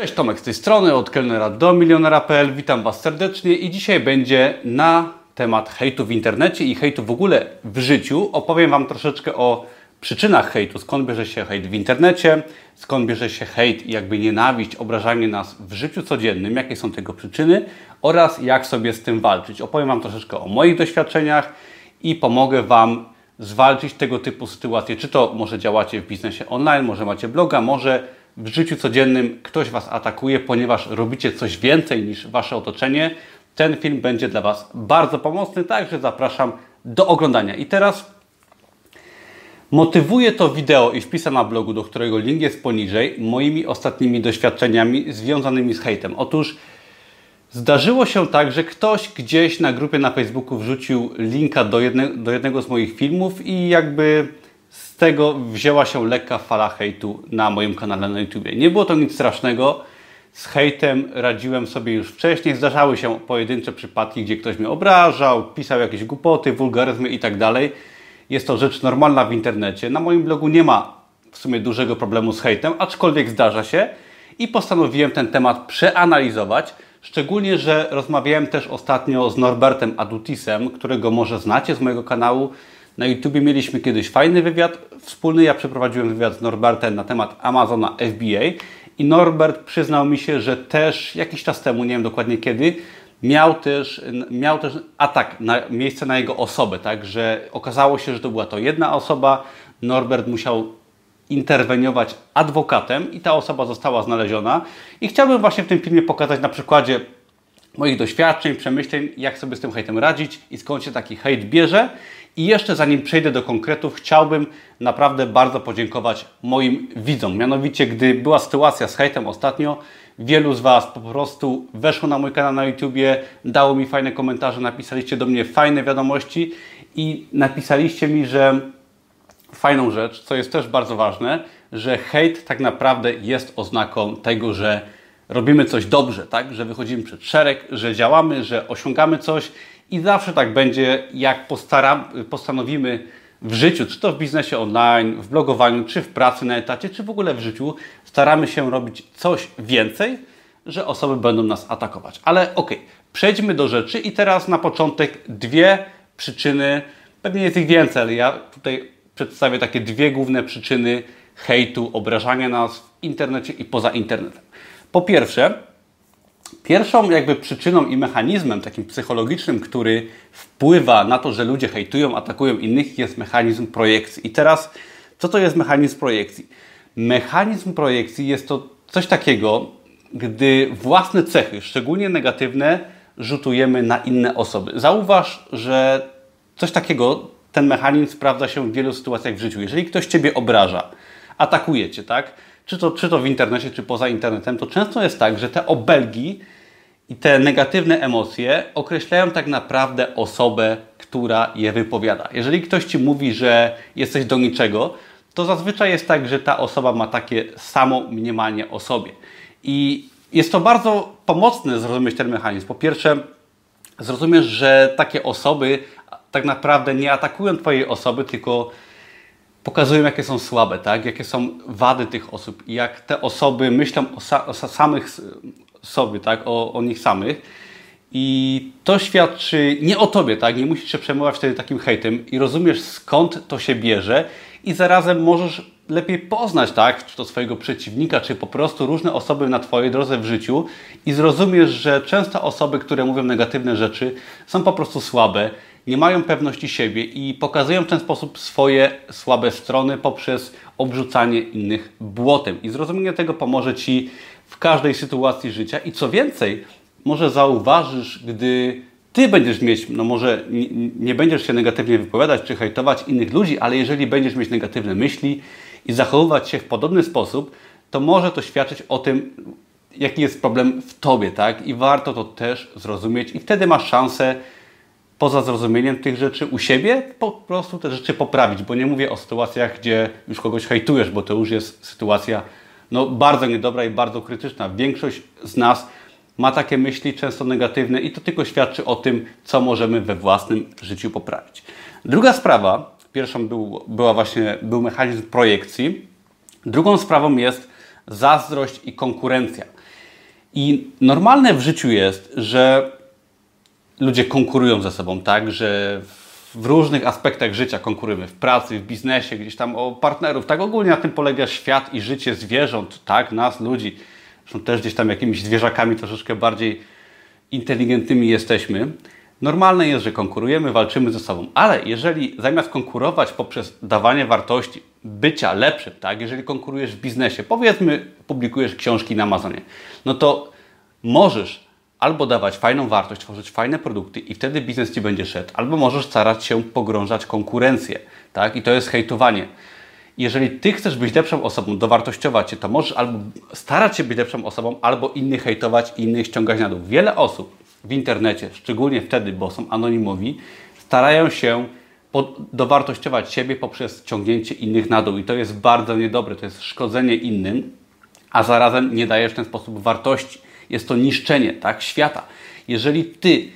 Cześć, Tomek z tej strony, od kelnera do milionera.pl. Witam Was serdecznie i dzisiaj będzie na temat hejtu w internecie i hejtu w ogóle w życiu. Opowiem Wam troszeczkę o przyczynach hejtu, skąd bierze się hejt w internecie, skąd bierze się hejt i jakby nienawiść, obrażanie nas w życiu codziennym, jakie są tego przyczyny oraz jak sobie z tym walczyć. Opowiem Wam troszeczkę o moich doświadczeniach i pomogę Wam zwalczyć tego typu sytuacje. Czy to może działacie w biznesie online, może macie bloga, może w życiu codziennym ktoś Was atakuje, ponieważ robicie coś więcej niż Wasze otoczenie. Ten film będzie dla Was bardzo pomocny, także zapraszam do oglądania. I teraz motywuję to wideo i wpisa na blogu, do którego link jest poniżej, moimi ostatnimi doświadczeniami związanymi z hejtem. Otóż Zdarzyło się tak, że ktoś gdzieś na grupie na Facebooku wrzucił linka do, jedne, do jednego z moich filmów i jakby z tego wzięła się lekka fala hejtu na moim kanale na YouTube. Nie było to nic strasznego. Z hejtem radziłem sobie już wcześniej. Zdarzały się pojedyncze przypadki, gdzie ktoś mnie obrażał, pisał jakieś głupoty, wulgaryzmy i tak. Jest to rzecz normalna w internecie. Na moim blogu nie ma w sumie dużego problemu z hejtem, aczkolwiek zdarza się i postanowiłem ten temat przeanalizować Szczególnie, że rozmawiałem też ostatnio z Norbertem Adutisem, którego może znacie z mojego kanału. Na YouTube mieliśmy kiedyś fajny wywiad wspólny. Ja przeprowadziłem wywiad z Norbertem na temat Amazona FBA i Norbert przyznał mi się, że też jakiś czas temu, nie wiem dokładnie kiedy, miał też, miał też atak na miejsce na jego osobę, tak, że okazało się, że to była to jedna osoba. Norbert musiał interweniować adwokatem i ta osoba została znaleziona. I chciałbym właśnie w tym filmie pokazać na przykładzie moich doświadczeń, przemyśleń, jak sobie z tym hejtem radzić i skąd się taki hejt bierze. I jeszcze zanim przejdę do konkretów, chciałbym naprawdę bardzo podziękować moim widzom. Mianowicie, gdy była sytuacja z hejtem ostatnio, wielu z Was po prostu weszło na mój kanał na YouTubie, dało mi fajne komentarze, napisaliście do mnie fajne wiadomości i napisaliście mi, że fajną rzecz, co jest też bardzo ważne, że hejt tak naprawdę jest oznaką tego, że robimy coś dobrze, tak? że wychodzimy przed szereg, że działamy, że osiągamy coś i zawsze tak będzie, jak postanowimy w życiu, czy to w biznesie online, w blogowaniu, czy w pracy na etacie, czy w ogóle w życiu, staramy się robić coś więcej, że osoby będą nas atakować. Ale okej, okay, przejdźmy do rzeczy i teraz na początek dwie przyczyny, pewnie jest ich więcej, ale ja tutaj przedstawię takie dwie główne przyczyny hejtu, obrażania nas w internecie i poza internetem. Po pierwsze, pierwszą jakby przyczyną i mechanizmem takim psychologicznym, który wpływa na to, że ludzie hejtują, atakują innych, jest mechanizm projekcji. I teraz, co to jest mechanizm projekcji? Mechanizm projekcji jest to coś takiego, gdy własne cechy, szczególnie negatywne, rzutujemy na inne osoby. Zauważ, że coś takiego ten mechanizm sprawdza się w wielu sytuacjach w życiu. Jeżeli ktoś Ciebie obraża, atakuje Cię, tak? Czy to, czy to w internecie, czy poza internetem, to często jest tak, że te obelgi i te negatywne emocje określają tak naprawdę osobę, która je wypowiada. Jeżeli ktoś Ci mówi, że jesteś do niczego, to zazwyczaj jest tak, że ta osoba ma takie samo mniemanie o sobie. I jest to bardzo pomocne zrozumieć ten mechanizm. Po pierwsze, zrozumiesz, że takie osoby tak naprawdę nie atakują Twojej osoby, tylko pokazują, jakie są słabe, tak? jakie są wady tych osób i jak te osoby myślą o, sa o samych sobie, tak? O, o nich samych. I to świadczy nie o tobie, tak? Nie musisz się przejmować wtedy takim hejtem i rozumiesz skąd to się bierze i zarazem możesz lepiej poznać, tak? Czy to swojego przeciwnika, czy po prostu różne osoby na twojej drodze w życiu i zrozumiesz, że często osoby, które mówią negatywne rzeczy, są po prostu słabe nie mają pewności siebie i pokazują w ten sposób swoje słabe strony poprzez obrzucanie innych błotem. I zrozumienie tego pomoże Ci w każdej sytuacji życia. I co więcej, może zauważysz, gdy Ty będziesz mieć, no może nie, będziesz się negatywnie wypowiadać czy hejtować innych ludzi, ale jeżeli będziesz mieć negatywne myśli i zachowywać się w podobny sposób, to może to świadczyć o tym, jaki jest problem w Tobie, tak? I warto to też zrozumieć i wtedy masz szansę poza zrozumieniem tych rzeczy u siebie, po prostu te rzeczy poprawić, bo nie mówię o sytuacjach, gdzie już kogoś hejtujesz, bo to już jest sytuacja no, bardzo niedobra i bardzo krytyczna. Większość z nas ma takie myśli, często negatywne i to tylko świadczy o tym, co możemy we własnym życiu poprawić. Druga sprawa, pierwszą był, była właśnie, był mechanizm projekcji. Drugą sprawą jest zazdrość i konkurencja. I normalne w życiu jest, że ludzie konkurują ze sobą, tak, że w różnych aspektach życia konkurujemy, w pracy, w biznesie, gdzieś tam o partnerów, tak ogólnie na tym polega świat i życie zwierząt, tak, nas, ludzi. Zresztą też gdzieś tam jakimiś zwierzakami troszeczkę bardziej inteligentnymi jesteśmy. Normalne jest, że konkurujemy, walczymy ze sobą, ale jeżeli zamiast konkurować poprzez dawanie wartości, bycia lepszym, tak, jeżeli konkurujesz w biznesie, powiedzmy, publikujesz książki na Amazonie, no to możesz albo dawać fajną wartość, tworzyć fajne produkty i wtedy biznes Ci będzie szedł, albo możesz starać się pogrążać konkurencję, tak, i to jest hejtowanie. Jeżeli Ty chcesz być lepszą osobą, dowartościować Cię, to możesz albo starać się być lepszą osobą, albo innych hejtować innych ściągać na dół. Wiele osób w internecie, szczególnie wtedy, bo są anonimowi, starają się dowartościować siebie poprzez ciągnięcie innych na dół. I to jest bardzo niedobre, to jest szkodzenie innym, a zarazem nie dajesz w ten sposób wartości. Jest to niszczenie tak, świata. Jeżeli ty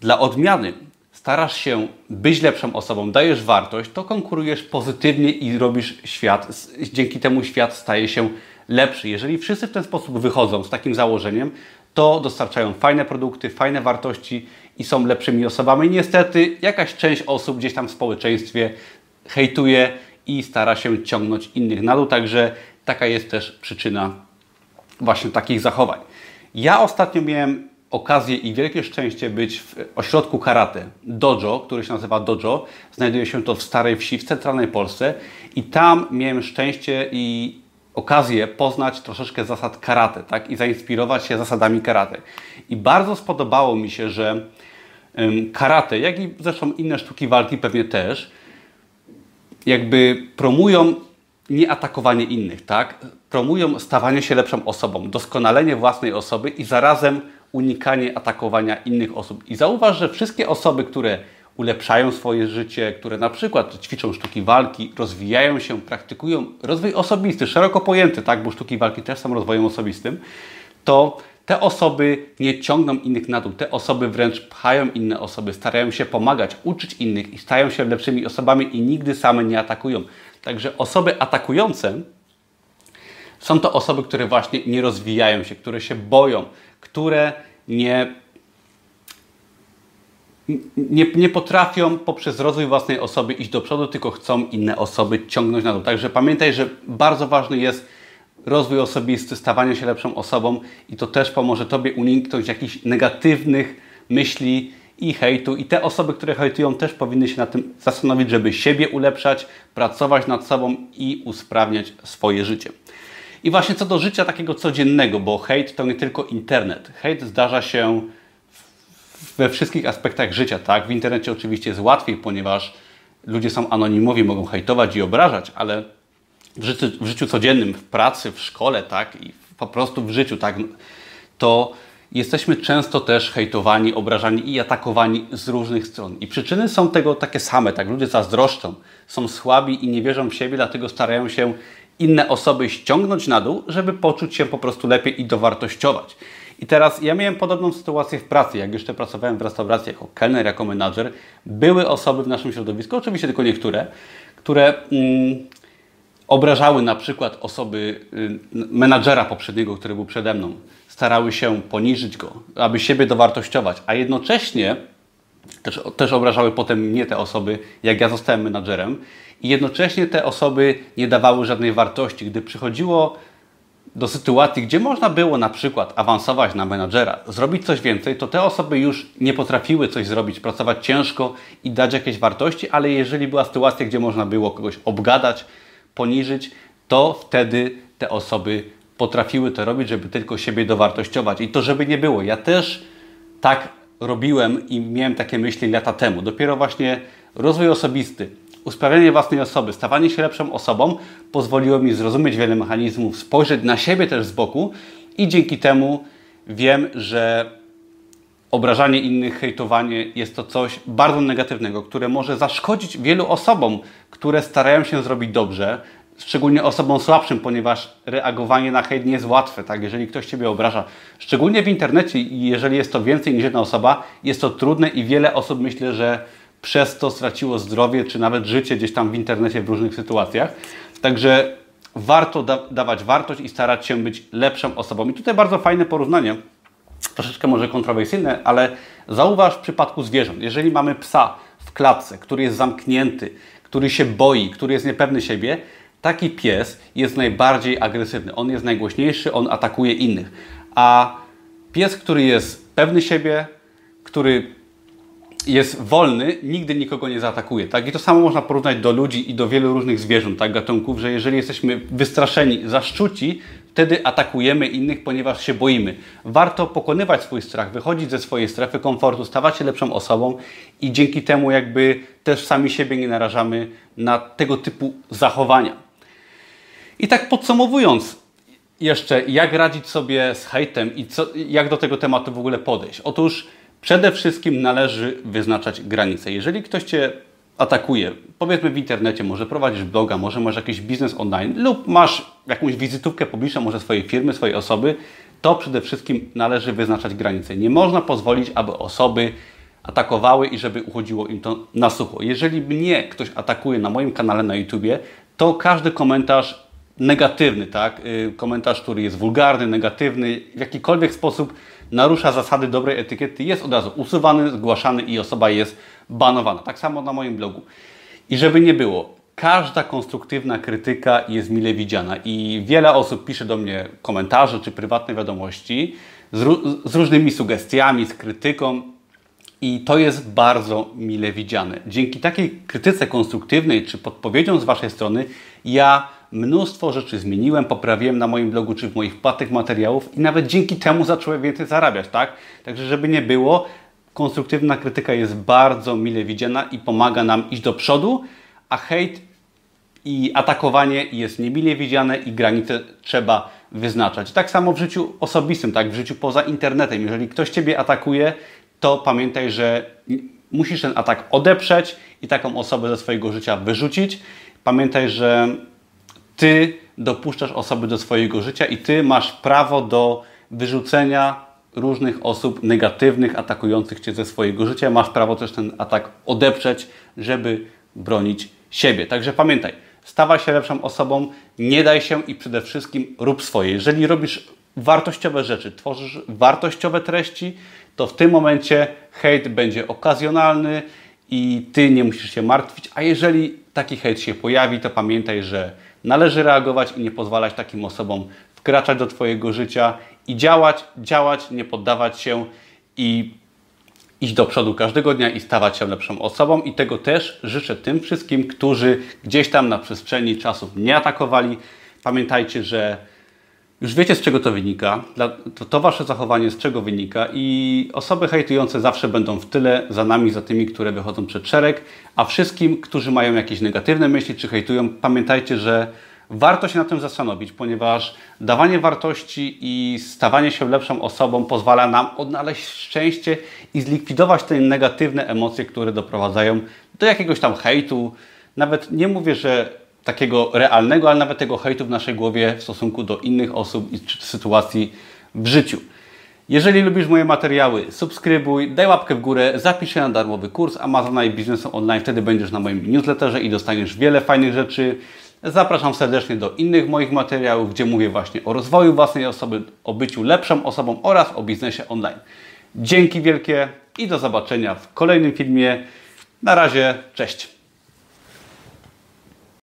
dla odmiany starasz się być lepszą osobą, dajesz wartość, to konkurujesz pozytywnie i robisz świat. Dzięki temu świat staje się lepszy. Jeżeli wszyscy w ten sposób wychodzą z takim założeniem, to dostarczają fajne produkty, fajne wartości i są lepszymi osobami. Niestety jakaś część osób gdzieś tam w społeczeństwie hejtuje i stara się ciągnąć innych na dół, także taka jest też przyczyna właśnie takich zachowań. Ja ostatnio miałem okazję i wielkie szczęście być w ośrodku karate Dojo, który się nazywa Dojo. Znajduje się to w Starej Wsi, w centralnej Polsce i tam miałem szczęście i okazję poznać troszeczkę zasad karate tak? i zainspirować się zasadami karate. I bardzo spodobało mi się, że karate, jak i zresztą inne sztuki walki pewnie też, jakby promują nie atakowanie innych, tak? Promują stawanie się lepszą osobą, doskonalenie własnej osoby i zarazem unikanie atakowania innych osób. I zauważ, że wszystkie osoby, które ulepszają swoje życie, które na przykład ćwiczą sztuki walki, rozwijają się, praktykują rozwój osobisty, szeroko pojęty, tak, bo sztuki walki też są rozwojem osobistym, to te osoby nie ciągną innych na dół, te osoby wręcz pchają inne osoby, starają się pomagać, uczyć innych i stają się lepszymi osobami i nigdy same nie atakują. Także osoby atakujące są to osoby, które właśnie nie rozwijają się, które się boją, które nie nie, nie potrafią poprzez rozwój własnej osoby iść do przodu, tylko chcą inne osoby ciągnąć na dół. Także pamiętaj, że bardzo ważny jest rozwój osobisty, stawanie się lepszą osobą i to też pomoże Tobie uniknąć jakichś negatywnych myśli i hejtu. I te osoby, które hejtują, też powinny się na tym zastanowić, żeby siebie ulepszać, pracować nad sobą i usprawniać swoje życie. I właśnie co do życia takiego codziennego, bo hejt to nie tylko internet. Hejt zdarza się we wszystkich aspektach życia, tak? W internecie oczywiście jest łatwiej, ponieważ ludzie są anonimowi, mogą hejtować i obrażać, ale w życiu, w życiu codziennym, w pracy, w szkole, tak? I po prostu w życiu, tak? To jesteśmy często też hejtowani, obrażani i atakowani z różnych stron. I przyczyny są tego takie same, tak? Ludzie zazdroszczą, są słabi i nie wierzą w siebie, dlatego starają się inne osoby ściągnąć na dół, żeby poczuć się po prostu lepiej i dowartościować. I teraz ja miałem podobną sytuację w pracy, jak jeszcze pracowałem w restauracji jako kelner, jako menadżer. Były osoby w naszym środowisku, oczywiście tylko niektóre, które mm, obrażały na przykład osoby, y, menadżera poprzedniego, który był przede mną. Starały się poniżyć go, aby siebie dowartościować, a jednocześnie też, też obrażały potem mnie te osoby, jak ja zostałem menadżerem. I jednocześnie te osoby nie dawały żadnej wartości. Gdy przychodziło do sytuacji, gdzie można było na przykład awansować na menadżera, zrobić coś więcej, to te osoby już nie potrafiły coś zrobić, pracować ciężko i dać jakieś wartości, ale jeżeli była sytuacja, gdzie można było kogoś obgadać, poniżyć, to wtedy te osoby potrafiły to robić, żeby tylko siebie dowartościować. I to, żeby nie było. Ja też tak robiłem i miałem takie myśli lata temu. Dopiero właśnie rozwój osobisty, Usprawianie własnej osoby, stawanie się lepszą osobą pozwoliło mi zrozumieć wiele mechanizmów, spojrzeć na siebie też z boku i dzięki temu wiem, że obrażanie innych, hejtowanie jest to coś bardzo negatywnego, które może zaszkodzić wielu osobom, które starają się zrobić dobrze, szczególnie osobom słabszym, ponieważ reagowanie na hejt nie jest łatwe, tak? Jeżeli ktoś Ciebie obraża, szczególnie w internecie jeżeli jest to więcej niż jedna osoba, jest to trudne i wiele osób myślę, że przez to straciło zdrowie, czy nawet życie gdzieś tam w internecie w różnych sytuacjach. Także warto da dawać wartość i starać się być lepszą osobą. I tutaj bardzo fajne porównanie, troszeczkę może kontrowersyjne, ale zauważ w przypadku zwierząt. Jeżeli mamy psa w klatce, który jest zamknięty, który się boi, który jest niepewny siebie, taki pies jest najbardziej agresywny. On jest najgłośniejszy, on atakuje innych. A pies, który jest pewny siebie, który jest wolny, nigdy nikogo nie zaatakuje. Tak? I to samo można porównać do ludzi i do wielu różnych zwierząt, tak? gatunków, że jeżeli jesteśmy wystraszeni, zaszczuci, wtedy atakujemy innych, ponieważ się boimy. Warto pokonywać swój strach, wychodzić ze swojej strefy komfortu, stawać się lepszą osobą i dzięki temu jakby też sami siebie nie narażamy na tego typu zachowania. I tak podsumowując, jeszcze jak radzić sobie z hejtem i co, jak do tego tematu w ogóle podejść? Otóż Przede wszystkim należy wyznaczać granice. Jeżeli ktoś Cię atakuje, powiedzmy w internecie, może prowadzisz bloga, może masz jakiś biznes online lub masz jakąś wizytówkę publiczną, może swojej firmy, swojej osoby, to przede wszystkim należy wyznaczać granice. Nie można pozwolić, aby osoby atakowały i żeby uchodziło im to na sucho. Jeżeli mnie ktoś atakuje na moim kanale na YouTubie, to każdy komentarz negatywny, tak? Y, komentarz, który jest wulgarny, negatywny, w jakikolwiek sposób narusza zasady dobrej etykiety, jest od razu usuwany, zgłaszany i osoba jest banowana. Tak samo na moim blogu. I żeby nie było, każda konstruktywna krytyka jest mile widziana i wiele osób pisze do mnie komentarze czy prywatne wiadomości z, z różnymi sugestiami, z krytyką. I to jest bardzo mile widziane. Dzięki takiej krytyce konstruktywnej czy podpowiedziom z Waszej strony, ja mnóstwo rzeczy zmieniłem, poprawiłem na moim blogu czy w moich płatnych materiałów i nawet dzięki temu zacząłem więcej zarabiać, tak? Także żeby nie było, konstruktywna krytyka jest bardzo mile widziana i pomaga nam iść do przodu, a hejt i atakowanie jest niemile widziane i granice trzeba wyznaczać. Tak samo w życiu osobistym, tak w życiu poza internetem. Jeżeli ktoś Ciebie atakuje, to pamiętaj, że musisz ten atak odeprzeć i taką osobę ze swojego życia wyrzucić. Pamiętaj, że ty dopuszczasz osoby do swojego życia i ty masz prawo do wyrzucenia różnych osób negatywnych, atakujących cię ze swojego życia. Masz prawo też ten atak odeprzeć, żeby bronić siebie. Także pamiętaj, stawaj się lepszą osobą, nie daj się i przede wszystkim rób swoje. Jeżeli robisz wartościowe rzeczy, tworzysz wartościowe treści, to w tym momencie hejt będzie okazjonalny i ty nie musisz się martwić. A jeżeli taki hejt się pojawi, to pamiętaj, że Należy reagować i nie pozwalać takim osobom wkraczać do Twojego życia i działać, działać, nie poddawać się i iść do przodu każdego dnia i stawać się lepszą osobą. I tego też życzę tym wszystkim, którzy gdzieś tam na przestrzeni czasu nie atakowali. Pamiętajcie, że już wiecie z czego to wynika, to, to wasze zachowanie z czego wynika i osoby hejtujące zawsze będą w tyle za nami, za tymi, które wychodzą przed szereg, a wszystkim, którzy mają jakieś negatywne myśli czy hejtują, pamiętajcie, że warto się na tym zastanowić, ponieważ dawanie wartości i stawanie się lepszą osobą pozwala nam odnaleźć szczęście i zlikwidować te negatywne emocje, które doprowadzają do jakiegoś tam hejtu. Nawet nie mówię, że takiego realnego, ale nawet tego hejtu w naszej głowie w stosunku do innych osób i sytuacji w życiu. Jeżeli lubisz moje materiały, subskrybuj, daj łapkę w górę, zapisz się na darmowy kurs Amazona i biznesu online, wtedy będziesz na moim newsletterze i dostaniesz wiele fajnych rzeczy. Zapraszam serdecznie do innych moich materiałów, gdzie mówię właśnie o rozwoju własnej osoby, o byciu lepszą osobą oraz o biznesie online. Dzięki wielkie i do zobaczenia w kolejnym filmie. Na razie, cześć.